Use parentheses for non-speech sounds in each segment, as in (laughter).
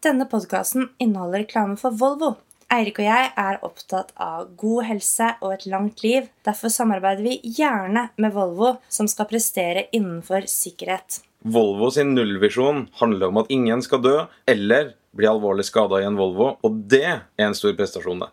Denne podkasten inneholder reklame for Volvo. Eirik og jeg er opptatt av god helse og et langt liv. Derfor samarbeider vi gjerne med Volvo, som skal prestere innenfor sikkerhet. Volvo sin nullvisjon handler om at ingen skal dø eller bli alvorlig skada i en Volvo, og det er en stor prestasjon. det.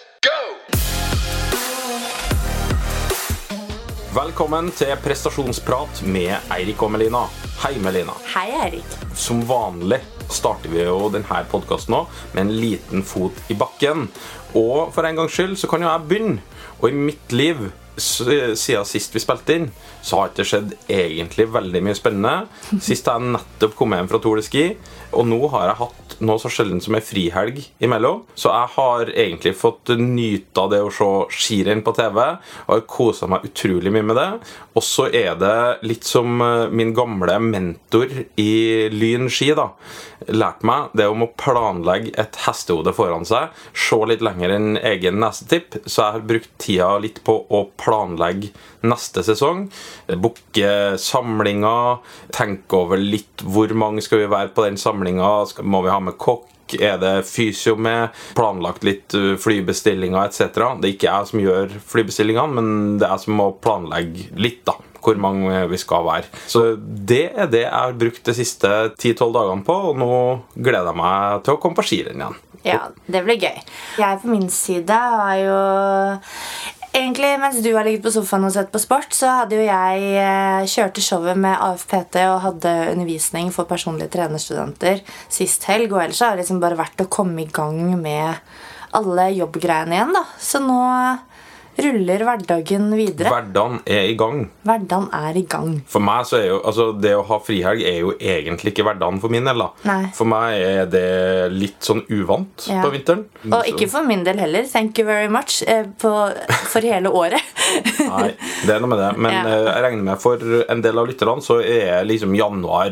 Velkommen til prestasjonsprat med Eirik og Melina. Hei, Melina. Hei, Eirik. Som vanlig starter vi jo denne podkasten med en liten fot i bakken. Og for en gangs skyld så kan jo jeg begynne. Og i mitt liv siden sist vi spilte inn, så har det ikke skjedd egentlig veldig mye spennende. Sist har jeg nettopp kommet hjem fra Tour de Ski, og nå har jeg hatt noe så sjelden som ei frihelg imellom. Så jeg har egentlig fått nyte av det å se skirenn på TV. Og har kosa meg utrolig mye med det. Og så er det litt som eh, min gamle mentor i Lyn ski. da lærte meg det om å planlegge et hestehode foran seg. Se litt lenger enn egen nesetipp. Så jeg har brukt tida litt på å planlegge neste sesong. Booke samlinger. Tenke over litt hvor mange skal vi være på den samlinga. Må vi ha med kokk? Er det fysio med? Planlagt litt uh, flybestillinger etc. Det er ikke jeg som gjør flybestillingene, men det er jeg som må planlegge litt. da hvor mange vi skal være. Så det er det jeg har brukt de siste 10-12 dagene på, og nå gleder jeg meg til å komme på skirenn igjen. Ja, det blir gøy. Jeg på min side har jo Egentlig, Mens du har ligget på sofaen og sett på sport, så hadde jo jeg eh, kjørte showet med AFPT og hadde undervisning for personlige trenerstudenter sist helg. Og ellers har det liksom bare vært å komme i gang med alle jobbgreiene igjen. da. Så nå ruller hverdagen videre. Hverdagen er i gang. Hverdagen er i gang. For meg så er jo, altså Det å ha frihelg er jo egentlig ikke hverdagen for min del. da. Nei. For meg er det litt sånn uvant Ja. på vinteren. Og ikke for min del heller. Thank you very much eh, på, for hele året. (laughs) Nei, det er noe med det. Men Ja. eh, jeg regner med for en del av lytterne så er liksom januar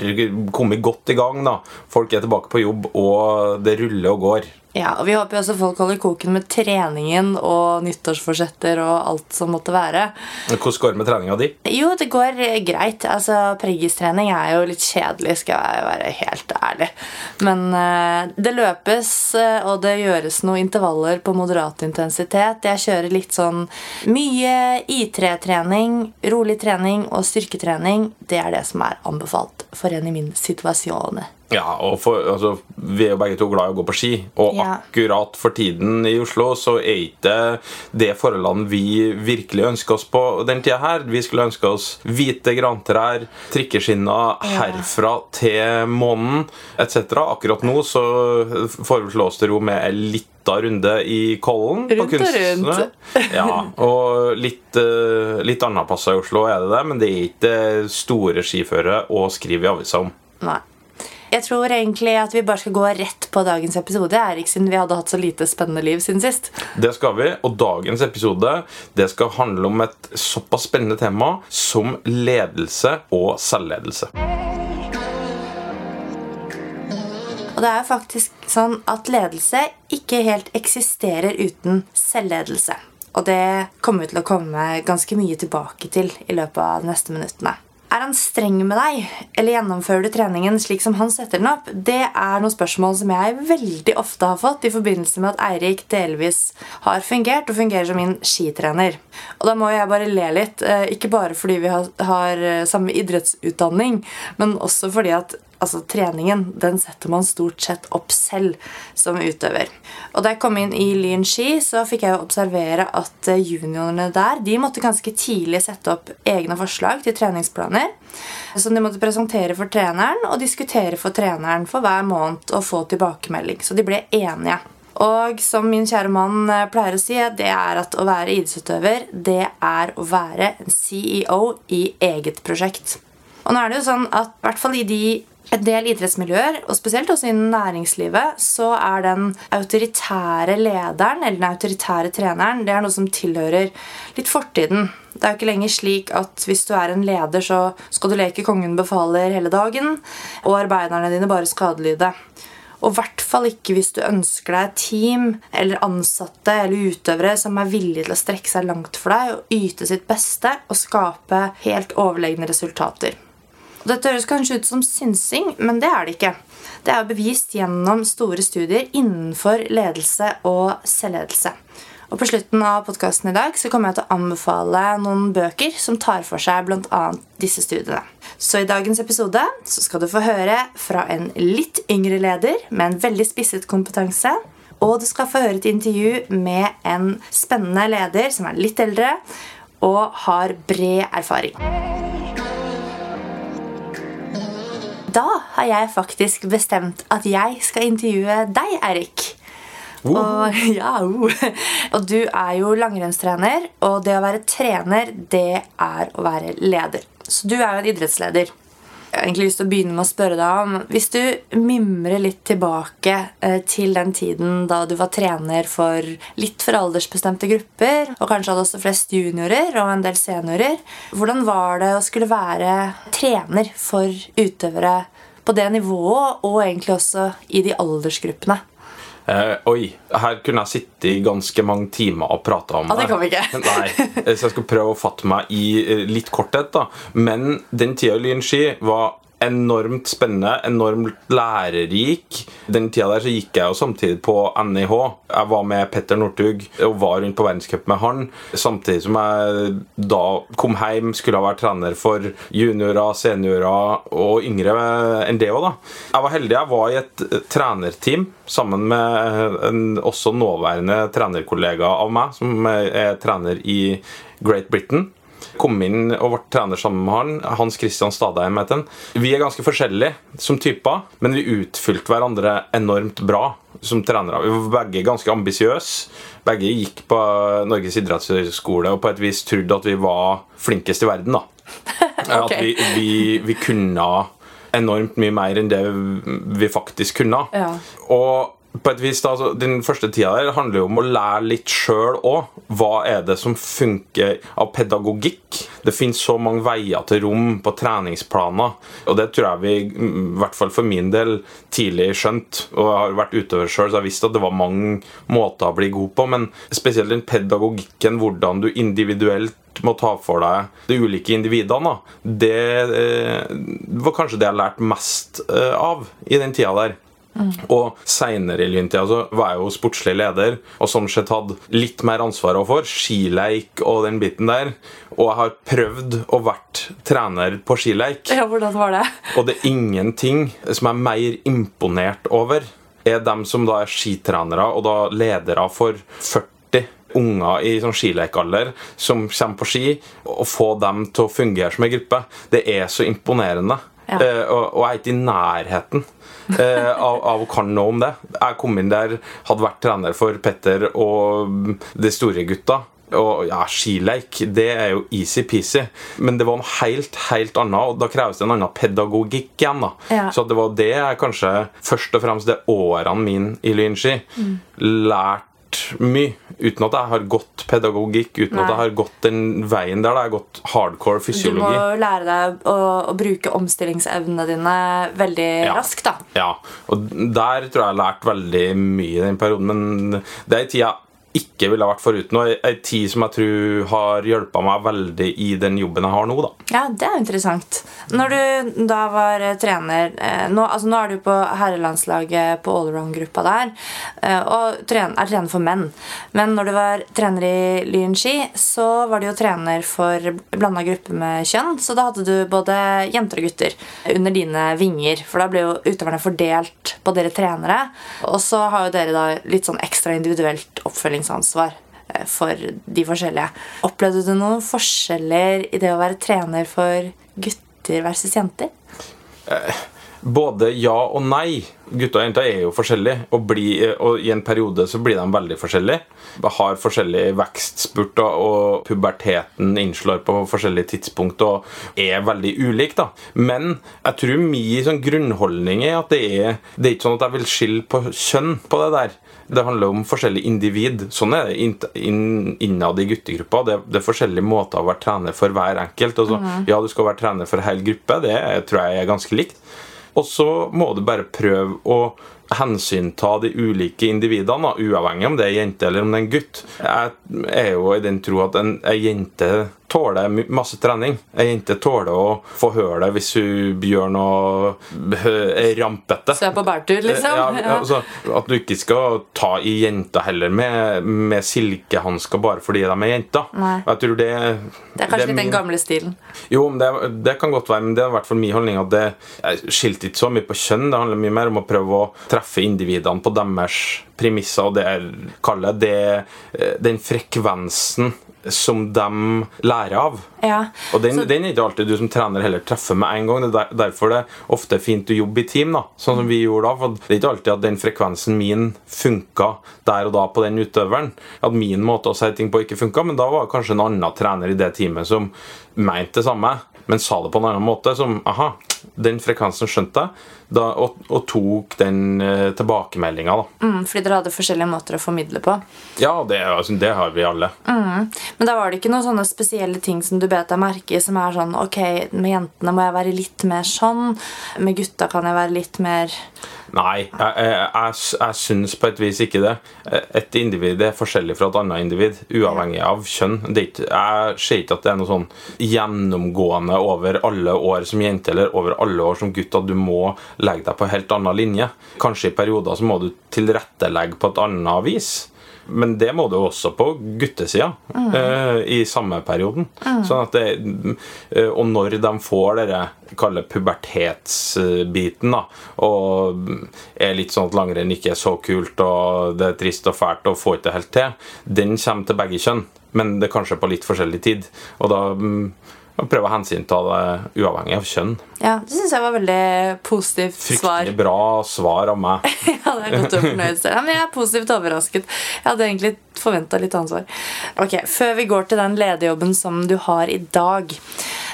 kommet godt i gang. da. Folk er tilbake på jobb, og det ruller og går. Ja, og Vi håper jo også folk holder koken med treningen og nyttårsforsetter og alt som måtte være. Hvordan går det med treninga di? Jo, det går greit. Altså, Preggistrening er jo litt kjedelig, skal jeg være helt ærlig. Men uh, det løpes, eh, og det gjøres noen intervaller på moderat intensitet. Jeg kjører litt sånn mye I3-trening, rolig trening og styrketrening. Det er det som er anbefalt for en i min situasjon. Ja, og for, altså, Vi er jo begge to glad i å gå på ski, og Ja. akkurat for tiden i Oslo så er ikke det forholdene vi virkelig ønsker oss på den tida her. Vi skulle ønske oss hvite grantrær, trikkeskinner herfra til månen etc. Akkurat nå så foreslås det ro med en lita runde i Kollen. på Rundt og rundt. ja, og litt, uh, litt plasser i Oslo er det det, men det er ikke store skiføre å skrive i avisa om. Nei. Jeg tror egentlig at vi bare skal gå rett på dagens episode, Erik, siden vi hadde hatt så lite spennende liv siden sist. Det skal vi, og dagens episode det skal handle om et såpass spennende tema som ledelse og selvledelse. Og det er faktisk sånn at ledelse ikke helt eksisterer uten selvledelse. Og det kommer vi til å komme ganske mye tilbake til i løpet av de neste minuttene. Er han streng med deg, eller gjennomfører du treningen slik som han setter den opp? Det er noen spørsmål som jeg veldig ofte har fått i forbindelse med at Eirik delvis har fungert og fungerer som min skitrener. Og da må jeg bare le litt, eh, ikke bare fordi vi har, eh, samme idrettsutdanning, men også fordi at altså treningen den setter man stort sett opp selv som utøver. Og Da jeg kom inn i Lyn ski, så fikk jeg observere at eh, juniorene der de måtte ganske tidlig sette opp egne forslag til treningsplaner. Som de måtte presentere for treneren og diskutere for treneren for hver måned og få tilbakemelding. Så de ble enige. Og som min kjære mann eh, pleier å si, det er at å være idrettsutøver, det er å være en CEO i eget prosjekt. Og nå er det jo sånn at i hvert fall i de et del idrettsmiljøer, og spesielt også innen næringslivet, så er den autoritære lederen eller den autoritære treneren det er noe som tilhører litt fortiden. Det er jo ikke lenger slik at hvis du er en leder, så skal du leke kongen befaler hele dagen, og arbeiderne dine bare skadelyde. Og i hvert fall ikke hvis du ønsker deg et team eller ansatte eller utøvere som er villige til å strekke seg langt for deg og yte sitt beste og skape helt overlegne resultater. Dette høres kanskje ut som synsing, men det er det ikke. Det er bevist gjennom store studier innenfor ledelse og selvledelse. Og På slutten av podkasten i dag så kommer jeg til å anbefale noen bøker som tar for seg bl.a. disse studiene. Så i dagens episode så skal du få høre fra en litt yngre leder med en veldig spisset kompetanse. Og du skal få høre et intervju med en spennende leder som er litt eldre og har bred erfaring. Da har jeg faktisk bestemt at jeg skal intervjue deg, Eirik. Og, (laughs) ja, uh. og du er jo langrennstrener, og det å være trener, det er å være leder. Så du er jo en idrettsleder. Jeg har egentlig lyst til å begynne med å spørre deg om Hvis du mimrer litt tilbake eh, til den tiden da du var trener for litt for aldersbestemte grupper, og kanskje hadde også flest juniorer og en del seniorer, hvordan var det å skulle være trener for utøvere på det nivået, og egentlig også i de aldersgruppene? Eh, oi, her kunne jeg sitte i ganske mange timer og prate om Ja, det kan vi ikke. (laughs) Nei, Så jeg skal prøve å fatte meg i eh, litt korthet. da Men den tida i Lynski var enormt spennende, enormt lærerik. Den tida der så gikk jeg jo samtidig på NIH. Jeg var med Petter Northug og var rundt på verdenscup med han. Samtidig som jeg da kom hjem, skulle ha vært trener for juniorer, seniorer og yngre enn det òg, da. Jeg var heldig. Jeg var i et trenerteam sammen med en også nåværende trenerkollega av meg, som er trener i Great Britain kom inn og ble trener sammen med han. Hans Christian Stadheim het han. Vi er ganske forskjellige som typer, men vi utfylte hverandre enormt bra som trenere. Vi var begge ganske ambisiøse. Begge gikk på Norges idrettshøgskole og på et vis trodde at vi var flinkest i verden. da. (laughs) okay. At vi, vi, vi kunne enormt mye mer enn det vi faktisk kunne. Ja. Og på et vis da, altså, Den første tida der handler jo om å lære litt sjøl òg. Hva er det som funker av pedagogikk? Det finnes så mange veier til rom på treningsplaner. Og det tror jeg vi, i hvert fall for min del, tidlig skjønt. Og jeg har vært utøver sjøl, så jeg visste at det var mange måter å bli god på. Men spesielt den pedagogikken, hvordan du individuelt må ta for deg de ulike individene, da, det eh, var kanskje det jeg lærte mest eh, av i den tida der. Og seinere i lyntida så var jeg jo sportslig leder, og sånn sett hadde litt mer ansvar for skileik og den biten der. Og jeg har prøvd å vært trener på skileik. Ja, hvordan var det? Og det er ingenting som jeg er mer imponert over, er dem som da er skitrenere og da ledere for 40 unger i sånn skilekalder som kommer på ski, og få dem til å fungere som en gruppe. Det er så imponerende. Ja. Uh, og, og jeg er ikke i nærheten eh, av, av å kan noe om det. Jeg kom inn der, hadde vært trener for Petter og de store gutta. Og ja, skileik, det er jo easy-peasy. Men det var noe helt, helt annet, og da kreves det en annen pedagogikk igjen. da. Ja. Så det var det jeg kanskje først og fremst de årene mine i Lynski lært mye. Uten at jeg har gått pedagogikk, uten Nei. at jeg har gått den veien der. da Jeg har gått hardcore fysiologi. Du må lære deg å, å bruke omstillingsevnene dine veldig Ja. raskt. da. Ja, og der tror jeg jeg har lært veldig mye i den perioden. Men det er en tid jeg ikke ville vært foruten. Og ei tid som jeg tror har hjulpet meg veldig i den jobben jeg har nå. da Ja, det er interessant. Når du da var eh, trener eh, Nå, altså, nå er du på herrelandslaget på allround-gruppa der eh, og er trener for menn. Men når du var trener i Lyn ski, så var du jo trener for blanda gruppe med kjønn. Så da hadde du både jenter og gutter under dine vinger. For da ble jo utøverne fordelt på dere trenere. Og så har jo dere da litt sånn ekstra individuelt oppfølgingsansvar eh, for de forskjellige. Opplevde du noen forskjeller i det å være trener for gutter versus jenter? Både ja og nei. Gutter og jenter er jo forskjellige, og, bli, og i en periode så blir de veldig forskjellige. Har forskjellig vekstspurt, og puberteten innslår på forskjellige tidspunkt og er veldig ulik. da. Men jeg tror min sånn grunnholdning er at det er, det er ikke sånn at jeg vil skille på kjønn på det der. Det handler om forskjellige individ. Sånn er det inn- inn- innad i guttegruppa. Det, det er forskjellige måter å være trener for hver enkelt. Altså, Ja, du skal være trener for hel gruppe. Det tror jeg er ganske likt. Og så må du bare prøve å hensynta de ulike individene, uavhengig om det er jente eller om det er en gutt. Jeg er jo i den tro at en, en jente tåler masse trening. Ei jente tåler å få høre det hvis hun gjør noe rampete. Så er på bærtur, liksom? Ja, altså, at du ikke skal ta i jenta heller med, med silkehansker bare fordi de er jenter. Jeg tror det Det er kanskje litt den min- gamle stilen. jo, men det, det kan godt være, men det er i hvert fall min holdning at det skilte ikke så mye på kjønn. Det handler mye mer om å prøve å treffe individene på deres premisser, og det er, kaller det eh, den frekvensen som de lærer av. Ja. Og den, Så- den er ikke alltid du som trener heller treffer med en gang. Det er derfor det ofte er fint å jobbe i team, da, sånn som vi gjorde da. For det er ikke alltid at den frekvensen min funka der og da på den utøveren. At min måte å si ting på ikke funka, men da var det kanskje en annen trener i det teamet som mente det samme, men sa det på en annen måte. Som aha, den frekvensen skjønte jeg, da, og, og tok den uh, tilbakemeldinga, da. Mm, fordi dere hadde forskjellige måter å formidle på. Ja, det, altså, det har vi alle. Men da var det ikke noen sånne spesielle ting som du bet deg merke i, som er sånn Ok, med jentene må jeg være litt mer sånn. Med gutta kan jeg være litt mer Nei, jeg, jeg, jeg, syns på et vis ikke det. Et individ er forskjellig fra et annet individ, uavhengig av kjønn. Ikke, jeg ser ikke at det er noe sånn gjennomgående over alle år som jente eller over alle år som gutt at du må legge deg på en helt annen linje. Kanskje i perioder så må du tilrettelegge på et annet vis. Men det må du også på guttesida eh, i samme perioden. Sånn at det, uh, og når de får dere kaller pubertetsbiten, da, og er litt sånn at langrenn ikke er så kult, og det er trist og fælt og får ikke det helt til, den kommer til begge kjønn. Men det er kanskje på litt forskjellig tid. Og da mm, prøve å hensynta det uavhengig av kjønn. Ja, det syns jeg var veldig positivt svar. Fryktelig bra svar av meg. (laughs) Ja, det er godt å fornøyd. Ja, men jeg er positivt overrasket. Jeg hadde egentlig forventa litt ansvar. Ok, Før vi går til den lederjobben som du har i dag.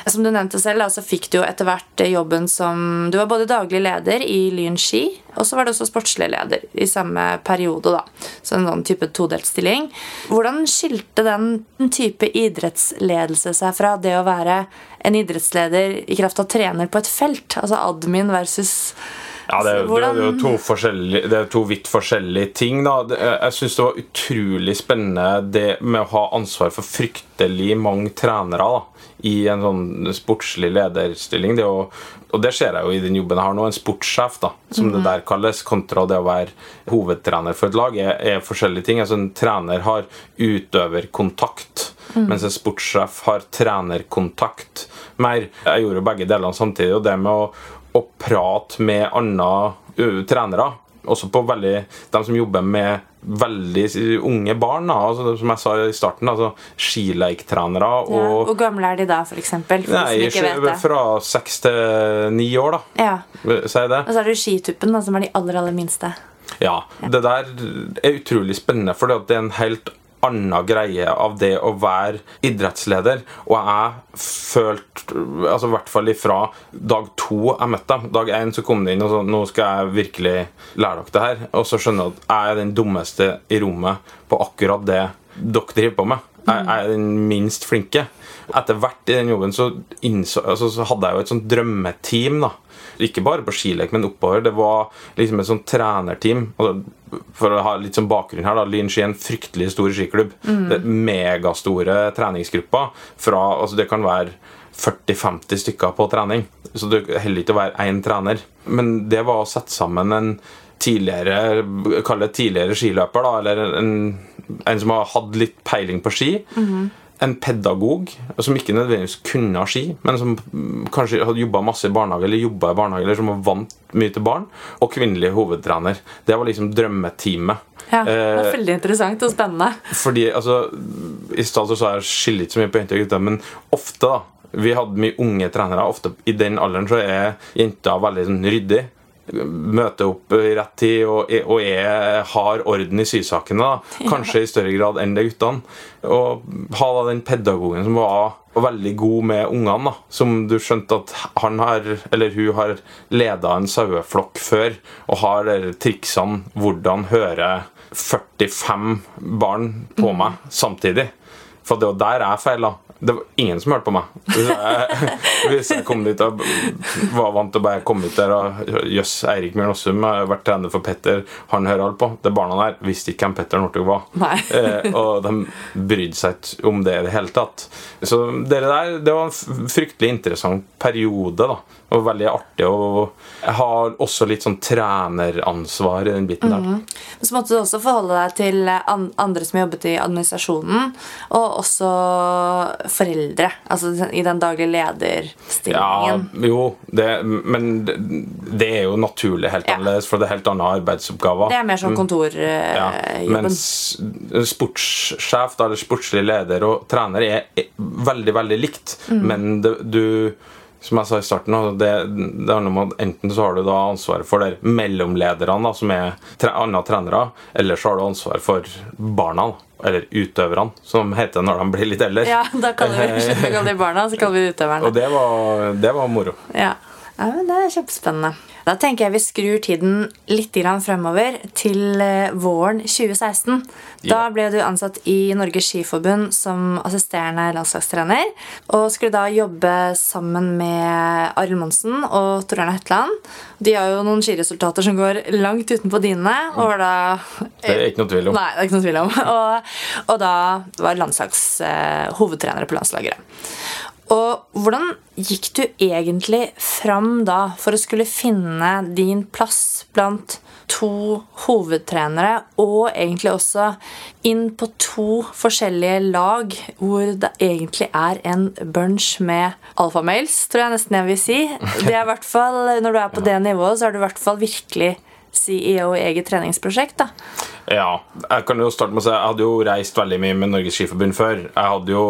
Som du nevnte selv, da, så fikk du jo etter hvert jobben som Du var både daglig leder i Lyn ski, og så var du også sportslig leder i samme periode. da. Så en sånn type todelt stilling. Hvordan skilte den type idrettsledelse seg fra det å være en idrettsleder i kraft av trener på et felt? Altså admin versus Ja, det, er- det, er jo to, forskjellige, det er to vidt forskjellige ting. Da. Jeg syns det var utrolig spennende det med å ha ansvar for fryktelig mange trenere da, i en sånn sportslig lederstilling. Det å, og det ser jeg jo i den jobben jeg har nå, en sportssjef, da, som det der kalles, kontra det å være hovedtrener for et lag, er, er forskjellige ting. Altså En trener har utøverkontakt. Mens en sportssjef har trenerkontakt mer. Jeg gjorde jo begge delene samtidig. Og det med å, å prate med andre ø, trenere, også på veldig De som jobber med veldig unge barn, da, altså, som jeg sa i starten, altså skileiktrenere ja. og Hvor gamle er de da, for eksempel? For Nei, ikke fra seks til ni år, da. Ja. Sier det? Og så er det skituppen, da, som er de aller, aller minste. Ja, det der er utrolig spennende, for det er en helt annen greie av det å være idrettsleder. Og jeg følte, altså i hvert fall ifra dag to jeg møtte dem Dag én så kom det inn og sa nå skal jeg virkelig lære dere det her. Og så skjønner jeg at jeg er den dummeste i rommet på akkurat det dere driver på med. Jeg er den minst flinke. Etter hvert i den jobben så, innså, altså, så hadde jeg jo et sånt drømmeteam. da ikke bare på skilek, men oppover. Det var liksom et sånt trenerteam. Altså, for å ha litt sånn bakgrunn her, da, Lyn Ski er en fryktelig stor skiklubb. Det er megastore treningsgrupper. Fra, altså det kan være 40-50 stykker på trening. Så det holder ikke å være én trener. Men det var å sette sammen en tidligere Kall det tidligere skiløper, da, eller en, en som har hatt litt peiling på ski en pedagog som ikke nødvendigvis kunne ski, men som kanskje hadde jobba masse i barnehage, eller jobbet i barnehage, eller som var vant mye til barn, og kvinnelig hovedtrener. Det var liksom drømmeteamet. Ja, det Eh, var Veldig interessant og spennende. fordi, altså I stad så sa jeg skiller ikke så mye på jenter og gutter, men ofte, da Vi hadde mye unge trenere. Ofte i den alderen så er jenter veldig sånn ryddig. Møter opp i rett tid og, og er, har orden i sysakene. da. Kanskje i større grad enn det guttene. Og ha da den pedagogen som var veldig god med ungene. da. Som du skjønte at han har, eller hun har leda en saueflokk før og har de triksene hvordan høre 45 barn på meg samtidig. For det var der jeg feila. Det var ingen som hørte på meg. (laughs) Hvis jeg, hvis jeg kom dit og var vant til å bare komme ut der og Jøss, Eirik Mjørn Aasum har vært trener for Petter. Han hører alt på. Det barna der visste ikke hvem Petter Northug var. (laughs) Eh, og de brydde seg ikke om det i det hele tatt. Så dere der, det var en fryktelig interessant periode. da Og veldig artig. Og jeg har også litt sånn treneransvar i den biten der. Men så måtte du også forholde deg til andre som jobbet i administrasjonen, og også foreldre. Altså i den daglige lederstillingen. Ja, jo, det, men det, er jo naturlig helt Ja. annerledes, for det er helt andre arbeidsoppgaver. Det er mer sånn Ja, kontorjobben. mens sportssjef eller sportslig leder og trener er, er veldig, veldig likt. Mm. Men det, du som jeg sa i starten, altså, det, det handler om at enten så har du da ansvaret for der mellomlederne, som er tre, andre trenere, eller så har du ansvar for barna. Eller utøverne, som heter når de blir litt eldre. Ja, da kaller (laughs) vi de barna, så kaller vi utøverne. Og det var, det var moro. Ja. ja, men Det er kjempespennende. Da tenker jeg vi skrur tiden litt grann fremover til eh, våren 2016. Da ble du ansatt i Norges Skiforbund som assisterende landslagstrener. Og skulle da jobbe sammen med Arild Monsen og Tor Arne Hetland. De har jo noen skiresultater som går langt utenpå dine. Og da Det er ikke noe tvil om. Nei, det er ikke noe tvil om. (laughs) Og, og da var landslags eh, hovedtrenere på landslaget. Og hvordan gikk du egentlig fram da for å skulle finne din plass blant to hovedtrenere, og egentlig også inn på to forskjellige lag, hvor det egentlig er en bunch med alfamales, tror jeg nesten jeg vil si. Det er i hvert fall, Når du er på det nivået, så er du i hvert fall virkelig CEO i eget treningsprosjekt. da. Ja, jeg kan jo starte med å si Jeg hadde jo reist veldig mye med Norges Skiforbund før. Jeg hadde jo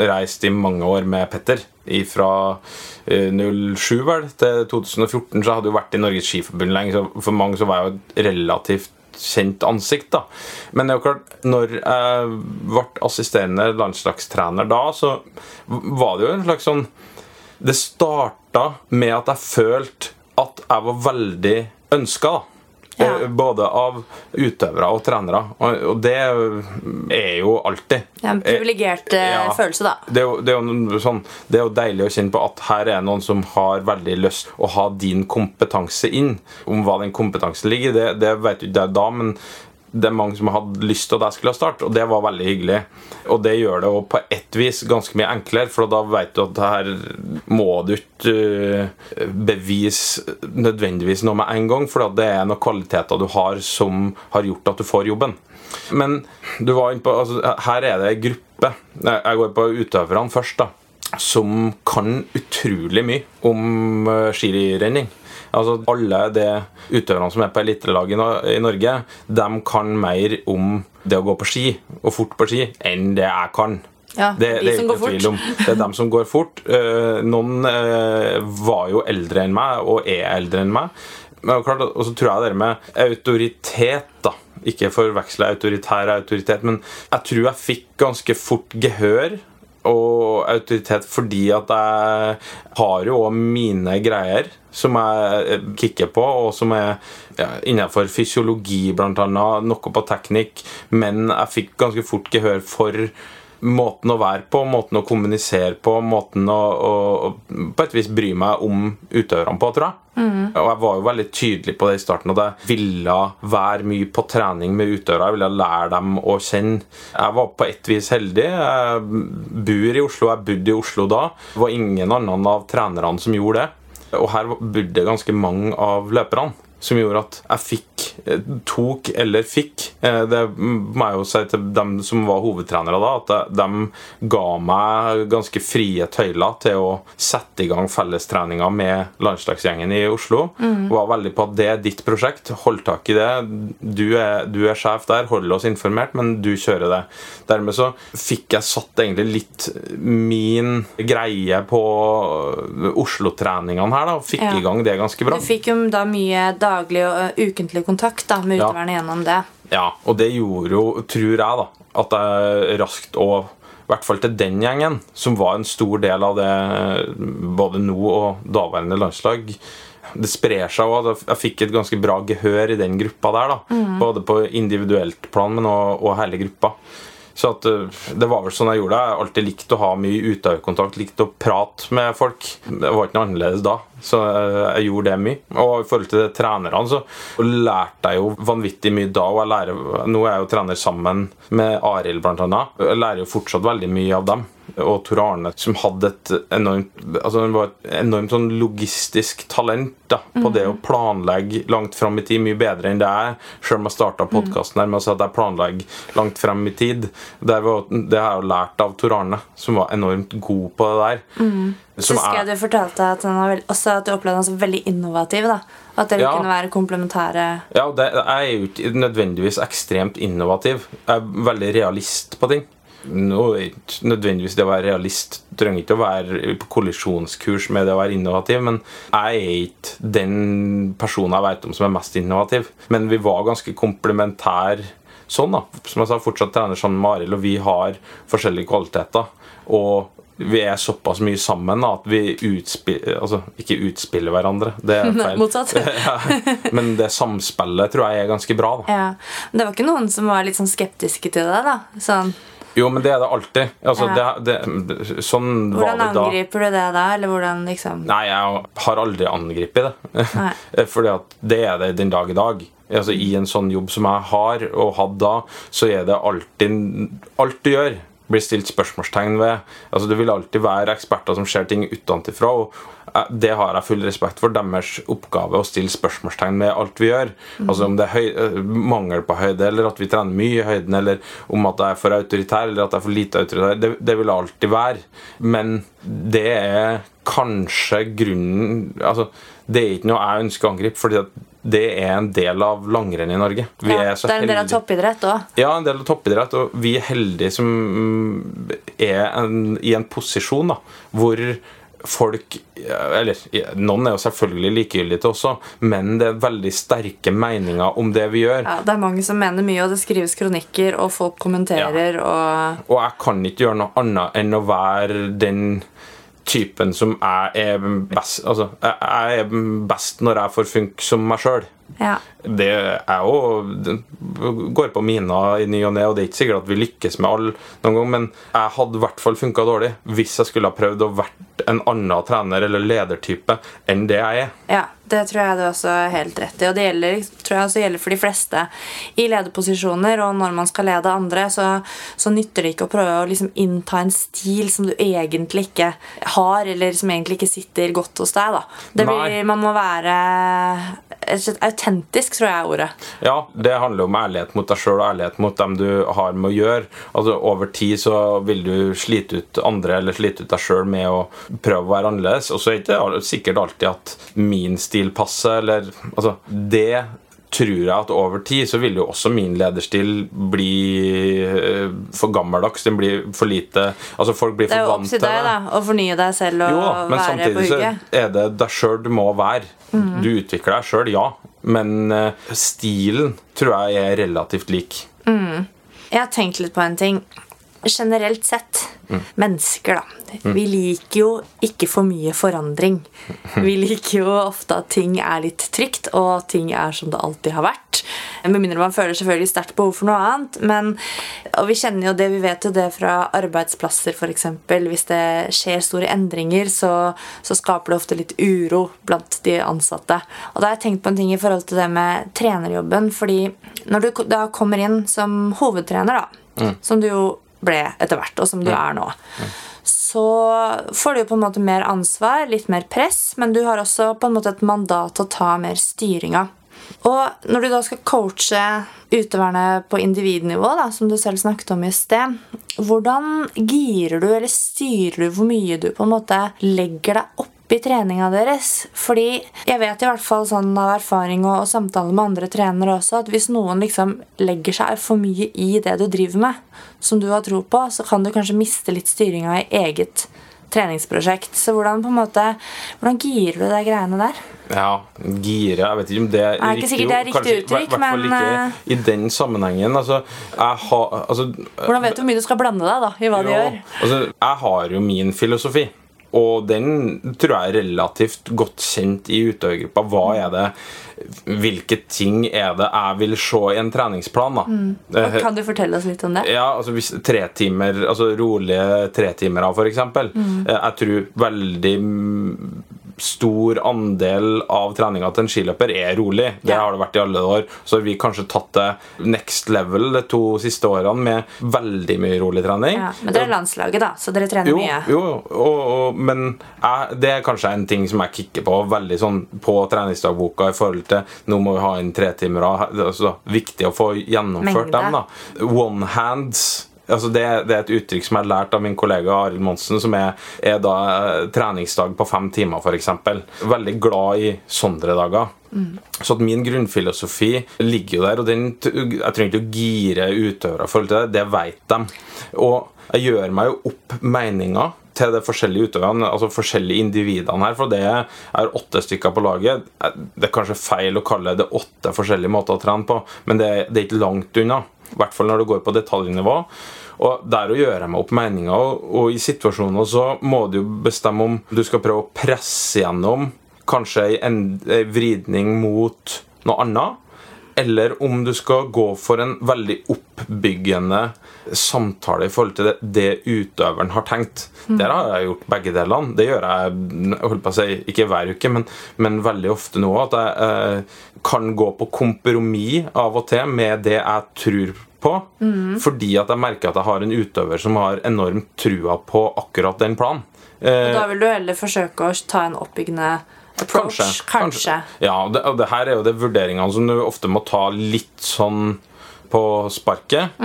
reist i mange år med Petter. Fra 07 vel til 2014 så hadde jeg jo vært i Norges Skiforbund lenge. Så for mange så var jeg jo et relativt kjent ansikt. da Men det er jo klart, når jeg ble assisterende landslagstrener da, så var det jo en slags sånn Det starta med at jeg følte at jeg var veldig ønska. Ja. Både av utøvere og trenere. Og det er jo alltid. Er en privilegert eh, Ja. følelse, da. Det er, jo, det, er sånn, det er jo deilig å kjenne på at her er noen som har veldig lyst å ha din kompetanse inn. Om hva den kompetansen ligger i, det, det vet du ikke da, men det er mange som hadde lyst til at jeg skulle starte, og det var veldig hyggelig. Og det gjør det på ett vis ganske mye enklere, for da vet du at her må du ikke øh, bevise nødvendigvis noe med en gang, for det er noen kvaliteter du har som har gjort at du får jobben. Men du var inne på, altså, her er det en gruppe. Jeg går på utøverne først, da. Som kan utrolig mye om øh, skirenning. Altså Alle de utøverne som er på elitelaget i No- i Norge, de kan mer om det å gå på ski, og fort på ski, enn det jeg kan. Ja, det, de det er som ikke går fort. tvil om. Det er dem som går fort. Eh, noen eh, var jo eldre enn meg, og er eldre enn meg. Men klart, Og så tror jeg det med autoritet da Ikke forveksle autoritær og autoritet, men jeg tror jeg fikk ganske fort gehør og autoritet fordi at jeg har jo også mine greier som jeg kikker på, og som er ja, innenfor fysiologi, blant annet, noe på teknikk, men jeg fikk ganske fort gehør for måten å være på, måten å kommunisere på, måten å, å, å på et vis bry meg om utøverne på, tror jeg. Og jeg var jo veldig tydelig på det i starten at jeg ville være mye på trening med utøvere. Jeg ville lære dem å kjenne. Jeg var på et vis heldig. Jeg bor i Oslo, jeg bodde i Oslo da. Det var ingen annen av trenerne som gjorde det. Og her bodde ganske mange av løperne. Som gjorde at jeg fikk eh, tok eller fikk eh, Det må jeg jo si til dem som var hovedtrenere da, at de ga meg ganske frie tøyler til å sette i gang fellestreninger med landslagsgjengen i Oslo. Var veldig på at det er ditt prosjekt. Hold tak i det. Du er, du er sjef der, hold oss informert, men du kjører det. Dermed så fikk jeg satt egentlig litt min greie på Oslo-treningene her, da. og Fikk Ja. i gang det ganske bra. Du fikk jo da mye daglig og ukentlig kontakt da, med Ja. gjennom det. Ja, og det gjorde jo, tror jeg, da, at jeg raskt og i hvert fall til den gjengen, som var en stor del av det både nå og daværende landslag Det sprer seg òg. Jeg fikk et ganske bra gehør i den gruppa der. da Både på individuelt plan, men også, og hele gruppa. Så at eh, Det var vel sånn jeg gjorde det. Jeg har alltid likt å ha mye utøverkontakt, likt å prate med folk. Det var ikke noe annerledes da, så eh, jeg gjorde det mye. Og i forhold til det trenerne, så lærte jeg jo vanvittig mye da. Og lærer, nå er jeg jo trener sammen med Arild, blant annet. Jeg lærer jo fortsatt veldig mye av dem. Og Tor Arne, som hadde et enormt altså han var et enormt sånn logistisk talent da, på det å planlegge langt fram i tid, mye bedre enn det er. Selv om jeg starta podkasten her med å si at jeg planlegger langt frem i tid. Det, var, det har jeg jo lært av Tor Arne, som var enormt god på det der. Så husker jeg du fortalte at, veld, at du opplevde han som veldig innovativ. da At dere Ja. kunne være komplementære. Ja, det, Jeg er jo ikke nødvendigvis ekstremt innovativ. Jeg er veldig realist på ting. Nå er ikke nødvendigvis det å være realist trenger ikke å være på kollisjonskurs med det å være innovativ, men jeg er ikke den personen jeg vet om som er mest innovativ. Men vi var ganske komplementære sånn, da. Som jeg sa, fortsatt trener sammen med Arild, og vi har forskjellige kvaliteter. Og vi er såpass mye sammen da, at vi utspiller Altså, ikke utspiller hverandre, det er (laughs) feil. Motsatt. (laughs) men det samspillet tror jeg er ganske bra. da Ja. Det var ikke noen som var litt sånn skeptiske til deg? da Sånn, Jo, men det er det alltid. Altså, Ja. det, det, sånn var Hvordan angriper du det da? Eller hvordan liksom Nei, jeg har aldri angrepet det. Nei. (laughs) Fordi at det er det den dag i dag. Altså, I en sånn jobb som jeg har og hadde da, så er det alltid Alt du gjør, blir stilt spørsmålstegn ved. Altså, Det vil alltid være eksperter som ser ting utenfra. Og eh, det har jeg full respekt for. Deres oppgave å stille spørsmålstegn med alt vi gjør. Altså Om det er eh, mangel på høyde, eller at vi trener mye i høyden, eller om at jeg er for autoritær, eller at jeg er for lite autoritær. Det, det vil alltid være. Men det er kanskje grunnen Altså, det er ikke noe jeg ønsker å angripe, fordi at det er en del av langrenn i Norge. Vi ja, er så Det er en del av toppidrett òg. ja, en del av toppidrett, og vi er heldige som mm, er en, i en posisjon da, hvor folk Eller noen er jo selvfølgelig likegyldige til også, men det er veldig sterke meninger om det vi gjør. Ja, det er mange som mener mye, og det skrives kronikker, og folk kommenterer og Og jeg kan ikke gjøre noe annet enn å være den typen som jeg er best Altså, jeg er best når jeg får funke som meg sjøl. Ja. Det er jo går på mina i ny og ne, og det er ikke sikkert at vi lykkes med alle noen gang, men jeg hadde i hvert fall funka dårlig hvis jeg skulle ha prøvd å vært en annen trener eller ledertype enn det jeg er. Ja, det tror jeg du også er helt rett i. Og det gjelder, tror jeg også gjelder for de fleste i lederposisjoner. Og når man skal lede andre, så, så nytter det ikke å prøve å liksom innta en stil som du egentlig ikke har, eller som egentlig ikke sitter godt hos deg. da. Blir, man må være et autentisk, tror jeg er ordet. Ja, det handler om ærlighet mot deg sjøl og ærlighet mot dem du har med å gjøre. Altså Over tid så vil du slite ut andre eller slite ut deg sjøl med å prøve å være annerledes. Og så er det ikke sikkert alltid at min stil passer, eller Altså, det tror jeg at over tid så vil jo også min lederstil bli eh, for gammeldags. Den blir for lite Altså, folk blir for vant til Det Det er jo opp til deg da, å fornye deg selv og Jo, være på hugget. Men samtidig så er det deg sjøl du må være. Du utvikler deg sjøl, ja. Men eh, stilen tror jeg er relativt lik. Jeg har tenkt litt på en ting. Generelt sett, mennesker, da. Vi liker jo ikke for mye forandring. Vi liker jo ofte at ting er litt trygt, og ting er som det alltid har vært. Med mindre man føler selvfølgelig sterkt behov for noe annet. Men, og vi kjenner jo det, vi vet jo det fra arbeidsplasser, f.eks. Hvis det skjer store endringer, så, så skaper det ofte litt uro blant de ansatte. Og da har jeg tenkt på en ting i forhold til det med trenerjobben. fordi når du da kommer inn som hovedtrener, da, som du jo ble etter hvert, og som du er nå, så får du jo på en måte mer ansvar, litt mer press, men du har også på en måte et mandat til å ta mer styringa. Og når du da skal coache utøverne på individnivå, da, som du selv snakket om i sted, hvordan girer du eller styrer du hvor mye du på en måte legger deg opp i treninga deres. Fordi jeg vet i hvert fall sånn av erfaring og, og samtaler med andre trenere også, at hvis noen liksom legger seg for mye i det du driver med, som du har tro på, så kan du kanskje miste litt styringa i eget treningsprosjekt. Så hvordan på en måte, hvordan girer du de greiene der? Ja, gire Jeg vet ikke om det er, Er sikkert det er riktig kanskje, uttrykk, men, ikke eh, i den sammenhengen. Altså, jeg har altså, Hvordan vet du hvor mye du skal blande deg da, i hva jo, du gjør? altså, jeg har jo min filosofi. Og den tror jeg er relativt godt kjent i utøvergruppa. Hva er det Hvilke ting er det jeg vil se i en treningsplan? da? Eh, Kan du fortelle oss litt om det? ja, altså hvis tre timer, altså rolige tretimere eksempel. Mm. Eh, Jeg tror veldig mm, stor andel av treninga til en skiløper er rolig. Det har det vært i alle år. Så har vi kanskje tatt det next level de to siste årene med veldig mye rolig trening. Ja, men dere er landslaget, da, så dere trener Jo, mye. jo og, og, men jeg, det er kanskje en ting som jeg kikker på veldig sånn på treningsdagboka i forhold til nå må vi ha inn tre timer. Er altså viktig å få gjennomført Mengde. dem. da One hands. Altså det, det er et uttrykk som jeg har lært av min kollega Arild Monsen, som er, er da eh, treningsdag på fem timer, f.eks. Veldig glad i sånne dager. Så at min grunnfilosofi ligger jo der, og den, jeg trenger ikke å gire utøvere i forhold til det. Det vet de. Og jeg gjør meg jo opp meninger til de forskjellige utøverne, altså forskjellige individene her. For det er åtte stykker på laget. Det er kanskje feil å kalle det åtte forskjellige måter å trene på, men det, det er ikke langt unna. I hvert fall når det går på detaljnivå. Og Der å gjøre meg opp meninger, og, og i situasjoner så må du jo bestemme om du skal prøve å presse gjennom kanskje en, en vridning mot noe annet, eller om du skal gå for en veldig oppbyggende samtale i forhold til det, det utøveren har tenkt. Der har jeg gjort begge delene. Det gjør jeg holdt på å si, ikke hver uke, men, men veldig ofte nå. At jeg eh, kan gå på kompromiss av og til med det jeg tror på. Fordi at jeg merker at jeg har en utøver som har enormt trua på akkurat den planen. Eh, Og da vil du heller forsøke å ta en oppbyggende approach? Kanskje. Kanskje. Ja, og det, og det her er jo det vurderingene som du ofte må ta litt sånn på sparket.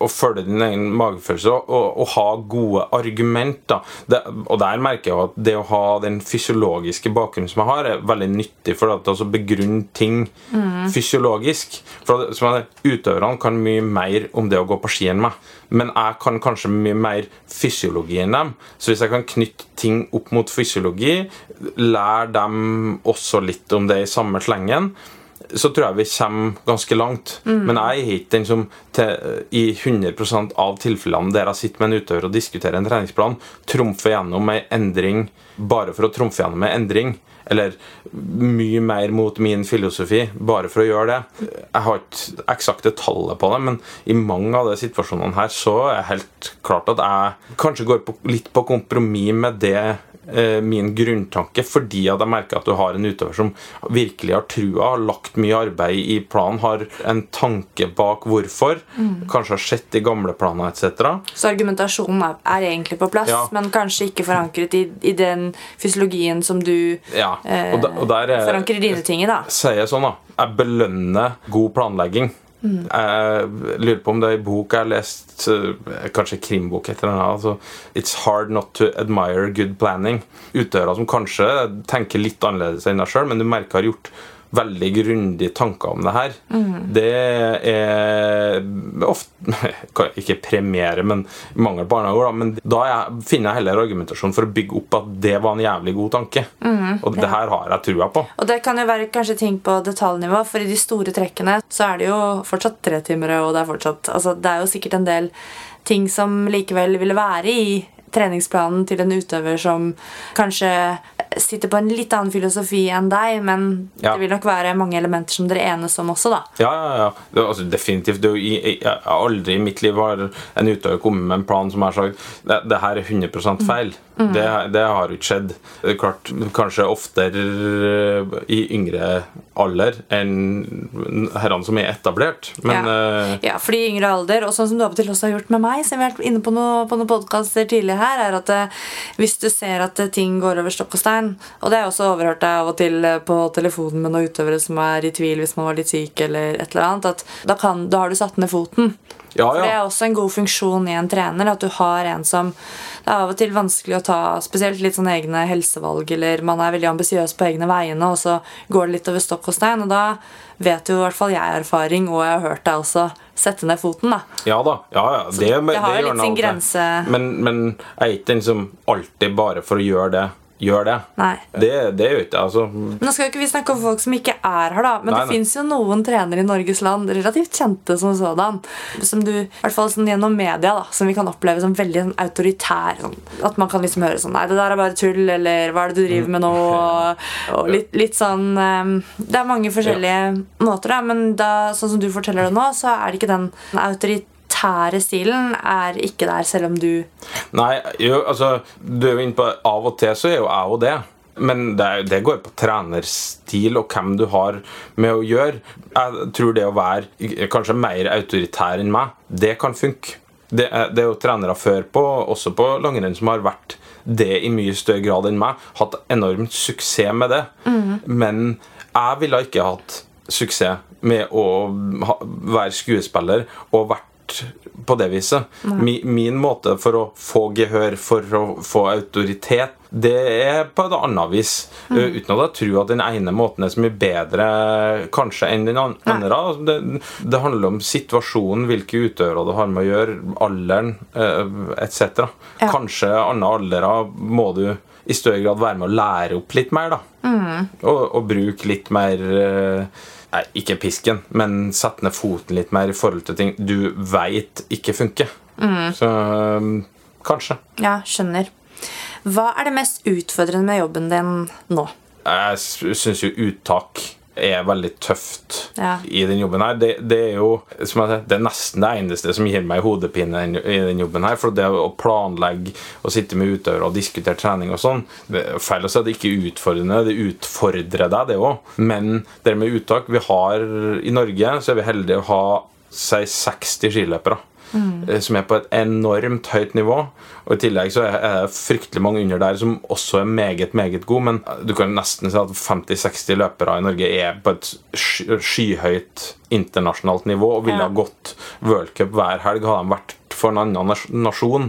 Og følge din egen magefølelse og, og, og ha gode argumenter. Det, og der merker jeg at det å ha den fysiologiske bakgrunnen som jeg har, er veldig nyttig for å begrunne ting fysiologisk. For som Utøverne kan mye mer om det å gå på ski enn meg. Men jeg kan kanskje mye mer fysiologi enn dem. Så hvis jeg kan knytte ting opp mot fysiologi, lære dem også litt om det i samme slengen, så tror jeg vi kommer ganske langt. Men jeg er ikke den som til, i 100% av tilfellene der jeg sitter med en utøver og diskuterer en treningsplan, trumfer gjennom en endring bare for å trumfe gjennom en endring. Eller mye mer mot min filosofi, bare for å gjøre det. Jeg har ikke eksakte tallet på det, men i mange av de situasjonene her så er det helt klart at jeg kanskje går på, litt på kompromiss med det min grunntanke, fordi at jeg merker at du har en utøver som virkelig har trua, har lagt mye arbeid i planen, har en tanke bak hvorfor, kanskje har sett de gamle planer etc. Så argumentasjonen er, er egentlig på plass, Ja. men kanskje ikke forankret i, i den fysiologien som du Ja, eh, og, der, og der er forankrer dine ting i. da. sier jeg sånn da Jeg belønner god planlegging Jeg lurer på om det er en bok jeg har lest eh, Kanskje krimbok et eller altså, It's hard not to admire good planning. Utøvere som kanskje tenker litt annerledes enn deg selv Men du merker har gjort veldig grundige tanker om det her. Det er ofte (laughs) Ikke premiere, men mangel på barnehager, da, Men da jeg, finner jeg heller argumentasjon for å bygge opp At det var en jævlig god tanke. Og det her har jeg trua på. Og det kan jo være kanskje ting på detaljnivå, for i de store trekkene så er det jo fortsatt tretimere, og det er fortsatt altså, Det er jo sikkert en del ting som likevel ville være i treningsplanen til en utøver som kanskje sitter på en litt annen filosofi enn deg, men Ja. det vil nok være mange elementer som dere enes om også, da. Ja, ja, ja. Det, altså, definitivt. Det, jeg, jeg aldri i mitt liv har en utøver kommet med en plan som har sagt det, det her er 100 feil. Det, det har jo ikke skjedd. Det er klart, Kanskje oftere i yngre alder enn herrene som er etablert. Men ja. eh, ja, fordi yngre alder, og sånn som du av og til også har gjort med meg, som vi har vært inne på noen, på noen podkaster tidligere her, er at eh, hvis du ser at eh, ting går over stokk og stein Og det har jeg også overhørt deg av og til på telefonen med noen utøvere som er i tvil hvis man var litt syk, eller et eller annet, at da, kan, da har du satt ned foten. Ja, For det er også en god funksjon i en trener at du har en som Det er av og til vanskelig å ta spesielt litt sånn egne helsevalg, eller man er veldig ambisiøs på egne vegne, og så går det litt over stokk og stein. Og da vet jo i hvert fall jeg erfaring, og jeg har hørt deg også sette ned foten. da Ja da. Ja, ja. Det, det har jo litt sin grense. Men, men jeg er ikke den som alltid bare for å gjøre det, gjør det. Det, det gjør ikke. Altså, Nå skal jo ikke vi snakke om folk som ikke er her, da men Nei, det fins jo noen trenere i Norges land, relativt kjente som sådan, som du, i hvert fall sånn gjennom media, da som vi kan oppleve som veldig sånn, autoritær. Sånn, at man kan liksom høre sånn Nei, det der er bare tull, eller hva er det du driver med nå? Og, og litt, litt sånn um, Det er mange forskjellige måter, da, men da, sånn som du forteller det nå, så er det ikke den autoritære stilen er ikke der, selv om du Nei, jo, altså Du er jo inne på Av og til så er jo jeg jo det. Men det, det går på trenerstil og hvem du har med å gjøre. Jeg tror det å være kanskje mer autoritær enn meg, det kan funke. Det det er jo trenere før på, også på langrenn, som har vært det i mye større grad enn meg. Hatt enormt suksess med det. Men jeg ville ikke hatt suksess med å være skuespiller og vært på det viset. Min, min måte for å få gehør, for å få autoritet, det er på et annet vis. Uh, uten at jeg tror at den ene måten er så mye bedre kanskje enn den andre. Altså, Det, det handler om situasjonen, hvilke utøvere du har med å gjøre, alderen uh, etc. Ja. Kanskje andre aldere må du i større grad være med å lære opp litt mer. da og, og bruke litt mer eh, Nei, ikke pisken, men sette ned foten litt mer i forhold til ting du veit ikke funker. Så eh, kanskje. Ja, skjønner. Hva er det mest utfordrende med jobben din nå? Jeg syns jo uttak er veldig tøft Ja. i den jobben her. Det, det er jo som jeg sier, det er nesten det eneste som gir meg hodepine i den- jobben her. For det å planlegge og sitte med utøvere og diskutere trening og sånn Det feil å si at det ikke er utfordrende, det utfordrer deg, det òg. Men det med uttak Vi har i Norge så er vi heldige å ha si 60 skiløpere. Eh, Som er på et enormt høyt nivå. Og I tillegg så er det fryktelig mange under der som også er meget meget gode. Men du kan nesten si at 50-60 løpere i Norge er på et skyhøyt internasjonalt nivå og ville Ja. ha gått worldcup hver helg hadde de vært for en annen nasjon nasjon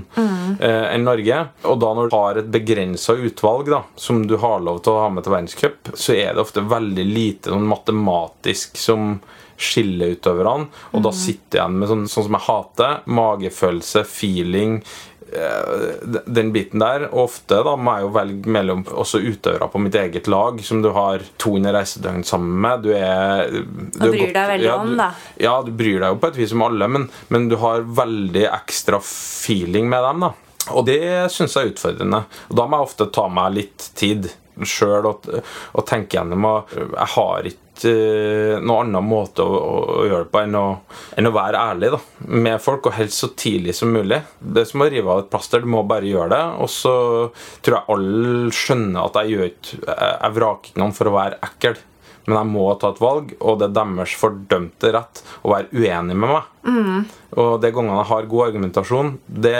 eh, enn Norge. Og da når du har et begrensa utvalg da, som du har lov til å ha med til verdenscup, så er det ofte veldig lite sånn matematisk som skiller utøverne. Og da sitter jeg igjen med sånn, sånn som jeg hater. Magefølelse, feeling. Eh, Den biten der. Og ofte da må jeg jo velge mellom også utøvere på mitt eget lag, som du har 200 reisedøgn sammen med. Du er du bryr deg veldig ja, om, da. Ja, du bryr deg jo på et vis om alle, men, men du har veldig ekstra feeling med dem. da Og det syns jeg er utfordrende. Og da må jeg ofte ta meg litt tid sjøl og, og tenke gjennom og Jeg har ikke noen annen måte å, å, å gjøre det på enn å, enn å være ærlig da med folk, og helst så tidlig som mulig. Det er som å rive av et plaster. Du må bare gjøre det. Og så tror jeg alle skjønner at jeg gjør ikke Jeg, vraker ikke noen for å være ekkel. Men jeg må ta et valg, og det er deres fordømte rett å være uenig med meg. Og de gangene jeg har god argumentasjon, det,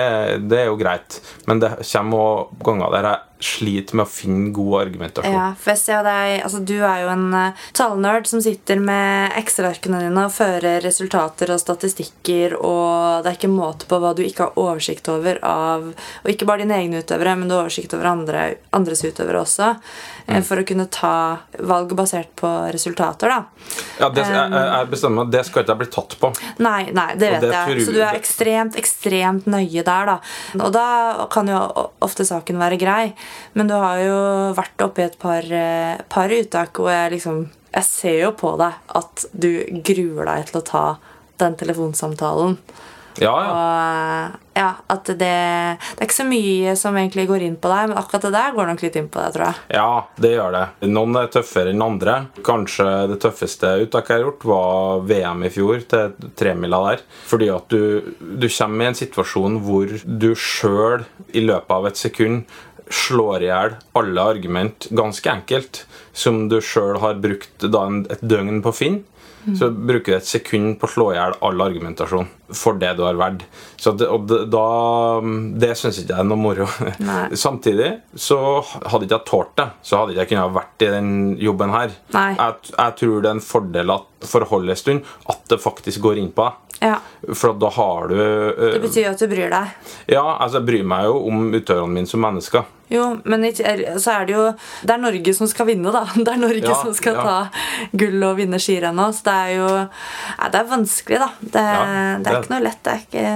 det er jo greit. Men det kommer også ganger der jeg sliter med å finne god argumentasjon. Ja, for jeg ser deg, altså Du er jo en uh, tallnerd som sitter med Excel-arkene dine og fører resultater og statistikker, og det er ikke måte på hva du ikke har oversikt over av Og ikke bare dine egne utøvere, men du har oversikt over andre, andres utøvere også. Mm. For å kunne ta valg basert på resultater, da. Ja, det, jeg, jeg bestemmer meg, det skal ikke jeg bli tatt på. Nei, nei, det vet det jeg. Så du er ekstremt, ekstremt nøye der, da. Og da kan jo ofte saken være grei. Men du har jo vært oppe i et par, eh, par uttak, og jeg liksom Jeg ser jo på deg at du gruer deg til å ta den telefonsamtalen. Ja, ja. Og ja, at det, det er ikke så mye som egentlig går inn på deg, men akkurat det der går nok litt inn på deg, tror jeg. Ja, det gjør det. Noen er tøffere enn andre. Kanskje det tøffeste uttaket jeg har gjort, var VM i fjor, til tremila der. Fordi at du, du kommer i en situasjon hvor du sjøl i løpet av et sekund slår i hjel alle argument ganske enkelt, som du sjøl har brukt da et døgn på å finne, så bruker du et sekund på å slå i hjel all argumentasjon for det du har verdt. Så det, og det, da, det syns ikke jeg er noe moro. (laughs) Samtidig så hadde ikke jeg tålt det, så hadde ikke jeg kunnet vært i den jobben her. Jeg, jeg tror det er en fordel at, for å holde en stund at det faktisk går inn på deg. Ja. For da har du uh, Det betyr jo at du bryr deg. Ja, altså jeg bryr meg jo om utøverne mine som mennesker. Jo, men så er det jo Det er Norge som skal vinne, da. (laughs) Det er Norge Ja, som skal ja. ta gull og vinne skirennet. Så det er jo ja, Det er vanskelig, da. Det, det er det- ikke noe lett. Det er ikke,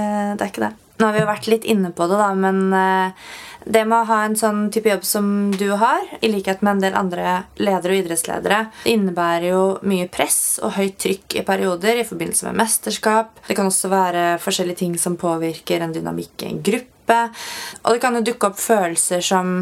det er ikke. Nå har vi jo vært litt inne på det, da, men eh, det med å ha en sånn type jobb som du har, i likhet med en del andre ledere og idrettsledere, innebærer jo mye press og høyt trykk i perioder i forbindelse med mesterskap. Det kan også være forskjellige ting som påvirker en dynamikk i en gruppe. Og det kan jo dukke opp følelser som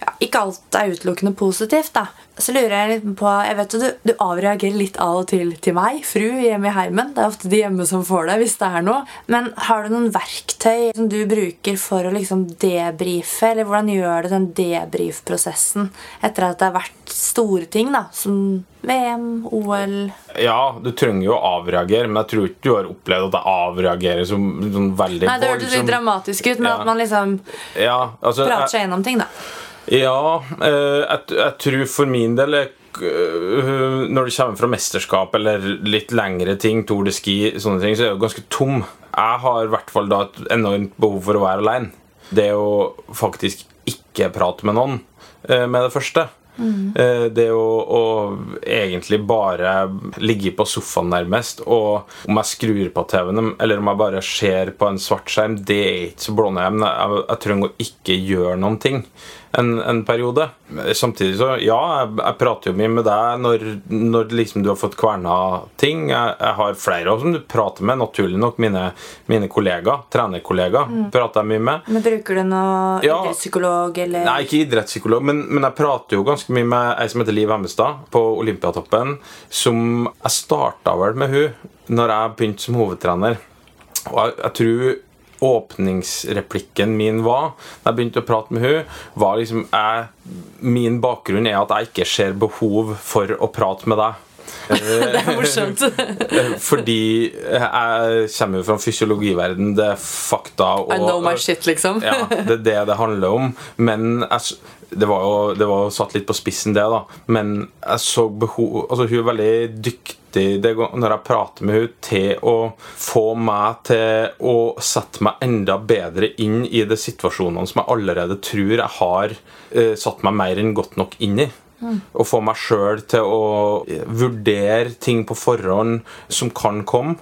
ja, ikke alt er utelukkende positivt. da. Så lurer jeg litt på Jeg vet jo du, du avreagerer litt av og til til meg, fru, hjemme i heimen. Det er ofte de hjemme som får det, hvis det er noe. Men har du noen verktøy som du bruker for å liksom debrife? Eller hvordan gjør du den debrif-prosessen etter at det har vært store ting, da? Som VM, OL Ja, du trenger jo å avreagere, men jeg tror ikke du har opplevd at jeg avreagerer som sånn veldig Nei, det hørtes litt dramatisk ut, men Ja. at man liksom Ja, altså, prater seg gjennom ting, da. Ja eh, jeg, jeg tror for min del øh, når det kommer fra mesterskap eller litt lengre ting, Tour de Ski, sånne ting, så er jeg jo ganske tom. Jeg har i hvert fall da et enormt behov for å være alene. Det å faktisk ikke prate med noen eh, med det første. Mm. Det å, å egentlig bare ligge på sofaen nærmest, og om jeg skrur på TV-en eller om jeg bare ser på en svart skjerm, det er ikke så blånede. Men jeg, jeg trenger å ikke gjøre noen ting en, en periode. Samtidig så, ja, jeg, jeg prater jo mye med deg når, når liksom du har fått kverna ting. Jeg, jeg har flere også som du prater med, naturlig nok. Mine, mine kollegaer, trenerkollegaer, prater jeg mye med. Men Bruker du noe Ja. idrettspsykolog eller Nei, ikke idrettspsykolog, men, men jeg prater jo ganske mye med ei som heter Liv Hemmestad på Olympiatoppen. Som Jeg starta vel med hun når jeg begynte som hovedtrener. Og jeg, jeg tror åpningsreplikken min var Da jeg begynte å prate med hun var liksom jeg, Min bakgrunn er at jeg ikke ser behov for å prate med deg. (laughs) Det er morsomt. (laughs) Fordi jeg kommer jo fra fysiologiverden, det er fakta og I know my shit, liksom. ja, det er det det handler om. Men jeg, det var jo det var jo satt litt på spissen, det, da. Men jeg så behov Altså, hun er veldig dyktig det, går- når jeg prater med henne, til å få meg til å sette meg enda bedre inn i de situasjonene som jeg allerede tror jeg har eh, satt meg mer enn godt nok inn i. Og få meg sjøl til å eh, vurdere ting på forhånd som kan komme.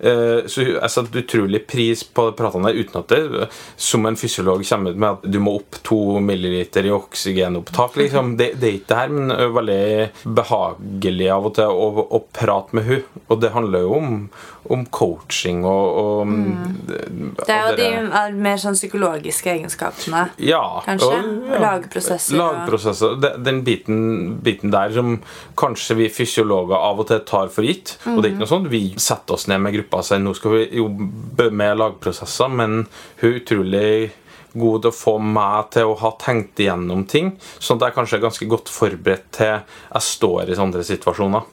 Eh, Så jeg setter utrolig pris på de pratene der uten at det som en fysiolog kommer ut med at du må opp to milliliter i oksygenopptak. Liksom. Det, det er ikke det her, men det er veldig behagelig av og til å, å prate med hun Og det handler jo om, om coaching og, og Det er jo de er mer sånn psykologiske egenskapene. ja, Kanskje? Og- Lagprosesser. Og... Den biten, biten der som kanskje vi fysiologer av og til tar for gitt. Og det er ikke noe sånn vi setter oss ned med gruppa og si. nå skal vi jobbe med lagprosesser, men hun er utrolig god til å få meg til å ha tenkt igjennom ting, sånn at jeg kanskje er ganske godt forberedt til jeg står i sånne situasjoner.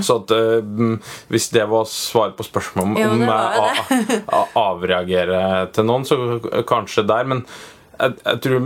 Så at uh, Hvis det var svaret på spørsmålet om, Jo, om jeg (laughs) avreagerer til noen, så kanskje der. Men jeg, jeg tror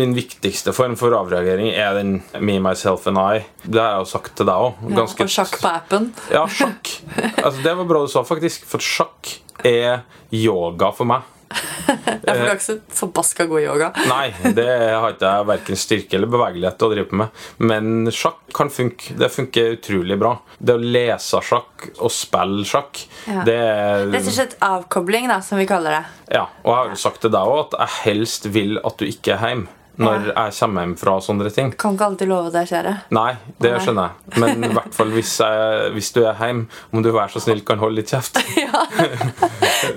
min viktigste form for avreagering er den me, myself and I. Det har jeg jo sagt til deg òg. Ja, og sjakk på appen. Ja, sjakk. (laughs) Altså, det var bra du sa, faktisk. For sjakk er yoga for meg. Ja, for du har ikke så forbaska god yoga. (laughs) Nei, det har ikke jeg verken styrke eller bevegelighet til å drive på med. Men sjakk kan funke. Det funker utrolig bra. Det å lese sjakk og spille sjakk, Ja. det er Rett og slett avkobling, da, som vi kaller det. Ja, og jeg har jo sagt til deg òg at jeg helst vil at du ikke er hjemme når jeg kommer hjem fra sånne ting. Kan ikke alltid love deg, kjære. Nei, det Nei. skjønner jeg. Men i hvert fall hvis, jeg, hvis du er hjemme, om du vær så snill kan holde litt kjeft. (laughs) ja,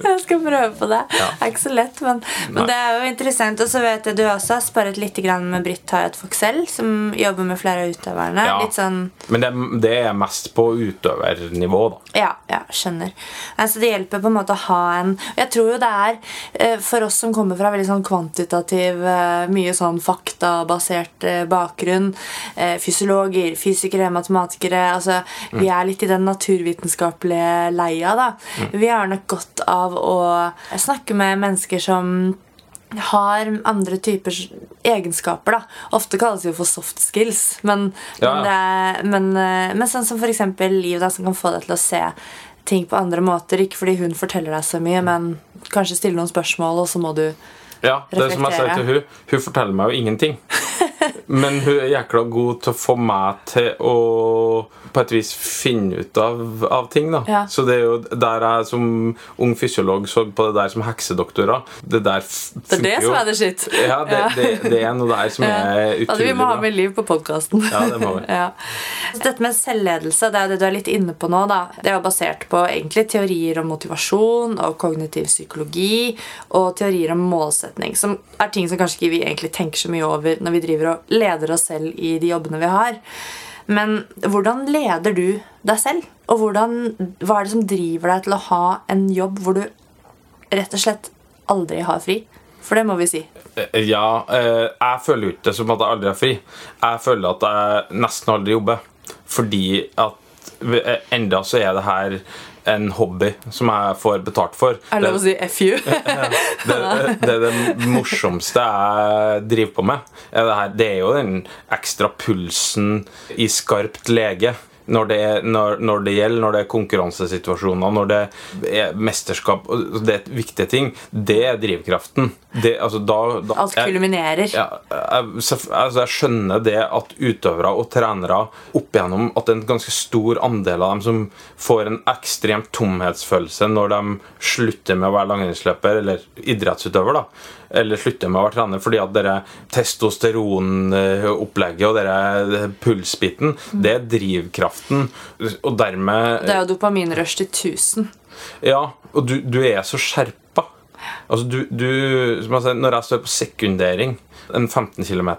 Jeg skal prøve på det. Ja. Det er ikke så lett, men, men det er jo interessant. Og så vet jeg du også har sparret litt med Britt Hayat Foxell, som jobber med flere av utøverne. Ja. Sånn Men det, det er mest på utøvernivå, da. Ja, ja, skjønner. Altså, det hjelper på en måte å ha en Jeg tror jo det er eh, For oss som kommer fra veldig sånn kvantitativ eh, Mye sånn sånn faktabasert eh, bakgrunn. Eh, fysiologer, fysikere, matematikere. Altså, Vi er litt i den naturvitenskapelige leia, da. Vi har nok godt av å snakke med mennesker som har andre typer egenskaper. da Ofte kalles det jo for soft skills. Men, Ja. men, er, men, eh, men sånn som eksempel Liv, da, som kan få deg til å se ting på andre måter. Ikke fordi hun forteller deg så mye, men kanskje stille noen spørsmål, og så må du Ja, det som jeg sier til hun Hun forteller meg jo ingenting. Men hun er jækla god til å få meg til å på et vis finne ut av, av ting. da Ja. Så det er jo der jeg som ung fysiolog så på det der som heksedoktorer. Det der f- Det er det jo. som er det shit. Ja, det, det, det er noe der som er utrolig vi må ha med Liv på podkasten. Ja, det må vi. (laughs) Ja. Dette med selvledelse det er det du er litt inne på nå. da Det er jo basert på egentlig teorier om motivasjon og kognitiv psykologi og teorier om målsetning, som er ting som kanskje ikke vi egentlig tenker så mye over når vi driver og leder oss selv i de jobbene vi har. Men hvordan leder du deg selv? Og hvordan, hva er det som driver deg til å ha en jobb hvor du rett og slett aldri har fri? For det må vi si. Ja, eh, jeg føler jo ikke det som at jeg aldri har fri. Jeg føler at jeg nesten aldri jobber. Fordi at eh, enda så er det her en hobby som jeg får betalt for. Er det lov å si FU? (laughs) det, det er det morsomste jeg driver på med. Det, her, det er jo den ekstra pulsen i skarpt lege. Når det, er, når, når det gjelder, når det er konkurransesituasjoner, når det er mesterskap Det er viktige ting. Det er drivkraften. Det, altså, da, da, Alt kulminerer. Jeg, jeg, jeg, altså jeg skjønner det at utøvere og trenere opp igjennom at en ganske stor andel av dem som får en ekstremt tomhetsfølelse når de slutter med å være langrennsløper eller idrettsutøver. da eller slutter med å være trener fordi at dere testosteronopplegget og dere pulsbiten, det er drivkraften. Og dermed Det er jo dopaminrush til 1000. ja, og du, du er så skjerpa. Altså, du, du, som jeg sier, når jeg står på sekundering en 15 km,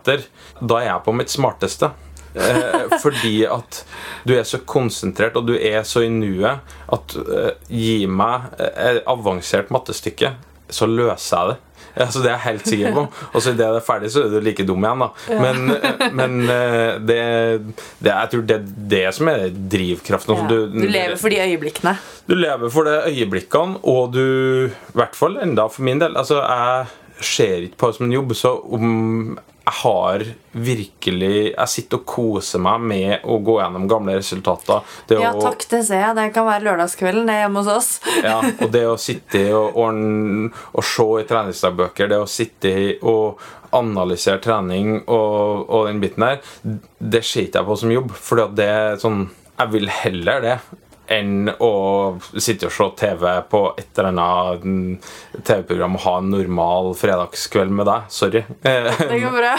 da er jeg på mitt smarteste. Eh, fordi at du er så konsentrert og du er så i nuet at eh, gi meg eh, avansert mattestykke, så løser jeg det. (laughs) Altså, det er jeg helt sikker på. Og så idet det er ferdig, så er du like dum igjen. da Men, eh, men eh, det, det, jeg tror det er det som er drivkraften. Ja. Du, Du lever for de øyeblikkene. du lever for de øyeblikkene, og du I hvert fall enda for min del. Altså, jeg ser ikke på det som en jobb, så om jeg har virkelig Jeg sitter og koser meg med å gå gjennom gamle resultater. Det Ja, å- takk, det ser jeg. Det kan være lørdagskvelden det er hjemme hos oss. ja, og det å sitte og, ordne, og se i treningsdagbøker, det å sitte og analysere trening og, og den biten der, det ser ikke jeg på som jobb. For det er sånn Jeg vil heller det enn å sitte og se TV på et eller annet mm, TV-program og ha en normal fredagskveld med deg. Sorry. Det går bra.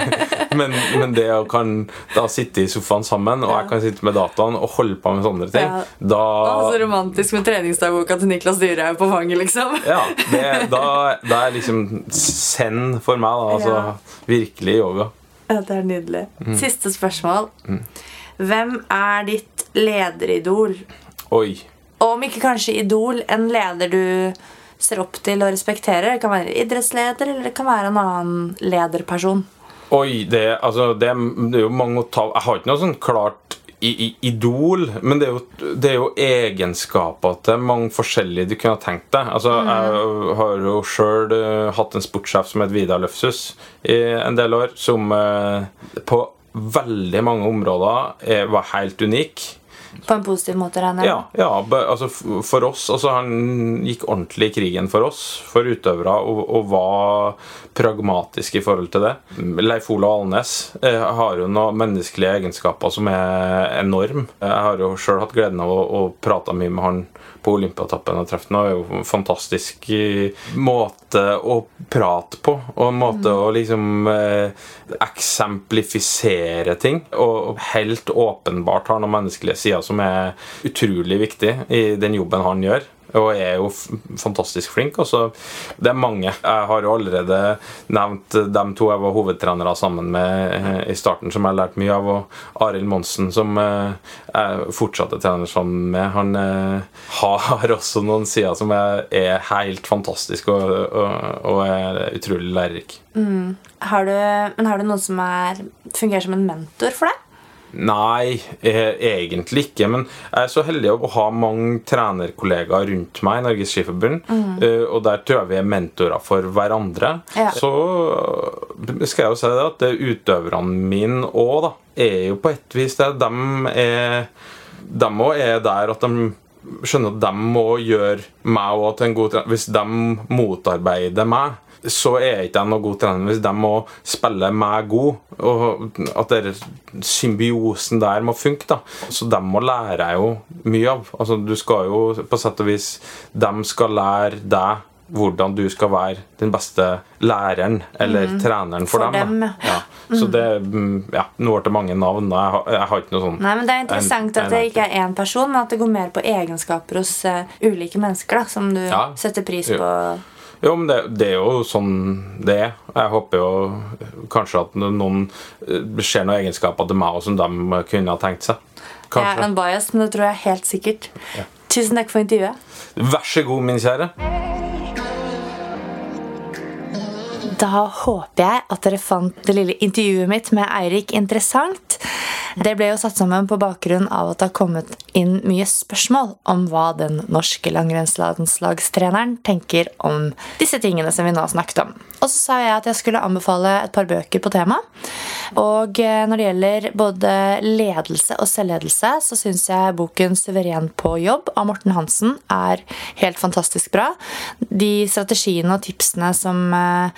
(laughs) men, men det å kan da sitte i sofaen sammen, og jeg kan sitte med dataen og holde på med sånne ting, Ja. da Å, så romantisk med treningsdagboka til Niklas Dyrhaug på fanget, liksom. Ja, det, da, da er liksom send for meg, da. Altså Ja. virkelig yoga. Ja, det er nydelig. Mm. Siste spørsmål. Hvem er ditt lederidol? Oi. Og om ikke kanskje idol, en leder du ser opp til og respekterer. Det kan være idrettsleder, eller det kan være en annen lederperson. Oi, det, altså, det, det er jo mange å ta Jeg har ikke noe sånn klart i, i, idol, men det er, jo, det er jo egenskaper til mange forskjellige du kunne ha tenkt deg. Altså, Jeg har jo sjøl hatt en sportssjef som het Vidar Løfshus i en del år, som eh, på veldig mange områder var helt unik. På en positiv måte, regner jeg Ja, ja altså for oss altså Han gikk ordentlig i krigen for oss, for utøvere, og, og var pragmatisk i forhold til det. Leif Olav Alnes eh, har jo noen menneskelige egenskaper som er enorm. Jeg har jo sjøl hatt gleden av å, å prate mye med han på Olympiatoppen og traff henne, er jo en fantastisk eh, måte å prate på, og en måte å liksom eh, eksemplifisere ting. Og helt åpenbart har noen menneskelige sider som er utrolig viktig i den jobben han gjør. Og er jo fantastisk flink. Også. det er mange. Jeg har jo allerede nevnt de to jeg var hovedtrenere sammen med eh, i starten, som jeg har lært mye av. Og Arild Monsen, som eh, jeg fortsatt er trener sammen med. Han eh, har også noen sider som er, helt fantastiske og, og, og er utrolig lærerik. Har du, men har du noen som er, fungerer som en mentor for deg? Nei, eh, egentlig ikke. Men jeg er så heldig å ha mange trenerkollegaer rundt meg i Norges Skiforbund. Mm. Og der tror jeg vi er mentorer for hverandre. Ja. Så eh, skal jeg jo si det at det er utøverne mine òg, da, er jo på et vis det. De er De òg er der at de skjønner at de må gjøre meg òg til en god trener. Hvis de motarbeider meg, så er ikke jeg noe god trener. Hvis de må spille meg god, og at den symbiosen der må funke, da. Så dem må lære jeg jo mye av. Altså, du skal jo på sett og vis De skal lære deg hvordan du skal være den beste læreren eller treneren for, For dem. dem, ja. Så det mm, ja, Nå ble det mange navn. Jeg har, jeg har ikke noe sånn Nei, men Det er interessant en- at det ikke er én person, men at det går mer på egenskaper hos uh, ulike mennesker da, som du Ja. setter pris på. Jo, men det, det er jo sånn det er. Jeg håper jo kanskje at noen eh, ser noen egenskaper til meg som de kunne ha tenkt seg. Jeg Kanskje. er unbiased, men det tror jeg helt sikkert. Tusen takk for intervjuet. Vær så god, min kjære. Da håper jeg at dere fant det lille intervjuet mitt med Eirik interessant. Det ble jo satt sammen på bakgrunn av at det har kommet inn mye spørsmål om hva den norske langrennslandslagstreneren tenker om disse tingene som vi nå har snakket om. Og så sa jeg at jeg skulle anbefale et par bøker på temaet. Og eh, når det gjelder både ledelse og selvledelse, så syns jeg boken 'Suveren på jobb' av Morten Hansen er helt fantastisk bra. De strategiene og tipsene som, eh,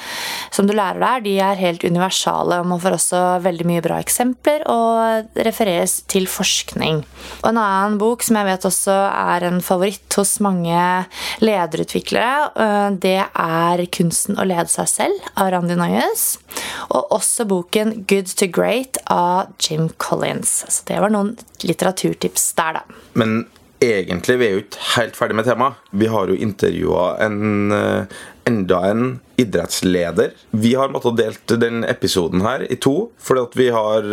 som du lærer der, de er helt universale. og Man får også veldig mye bra eksempler og refereres til forskning. Og En annen bok som jeg vet også er en favoritt hos mange lederutviklere, eh, det er 'Kunsten å lede seg selv' av Randi Noyes. Og også boken 'Good to Great' av Jim Collins. Så det var noen litteraturtips der, da. Men egentlig, vi er jo ikke helt ferdig med temaet. Vi har jo intervjua en, eh, enda en idrettsleder. Vi har måttet delt den episoden her i to, fordi at vi har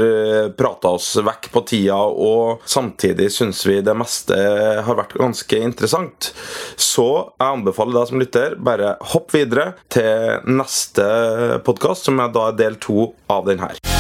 prata oss vekk på tida, og samtidig syns vi det meste har vært ganske interessant. Så jeg anbefaler deg som lytter, bare hopp videre til neste podkast, som er da del to av den her.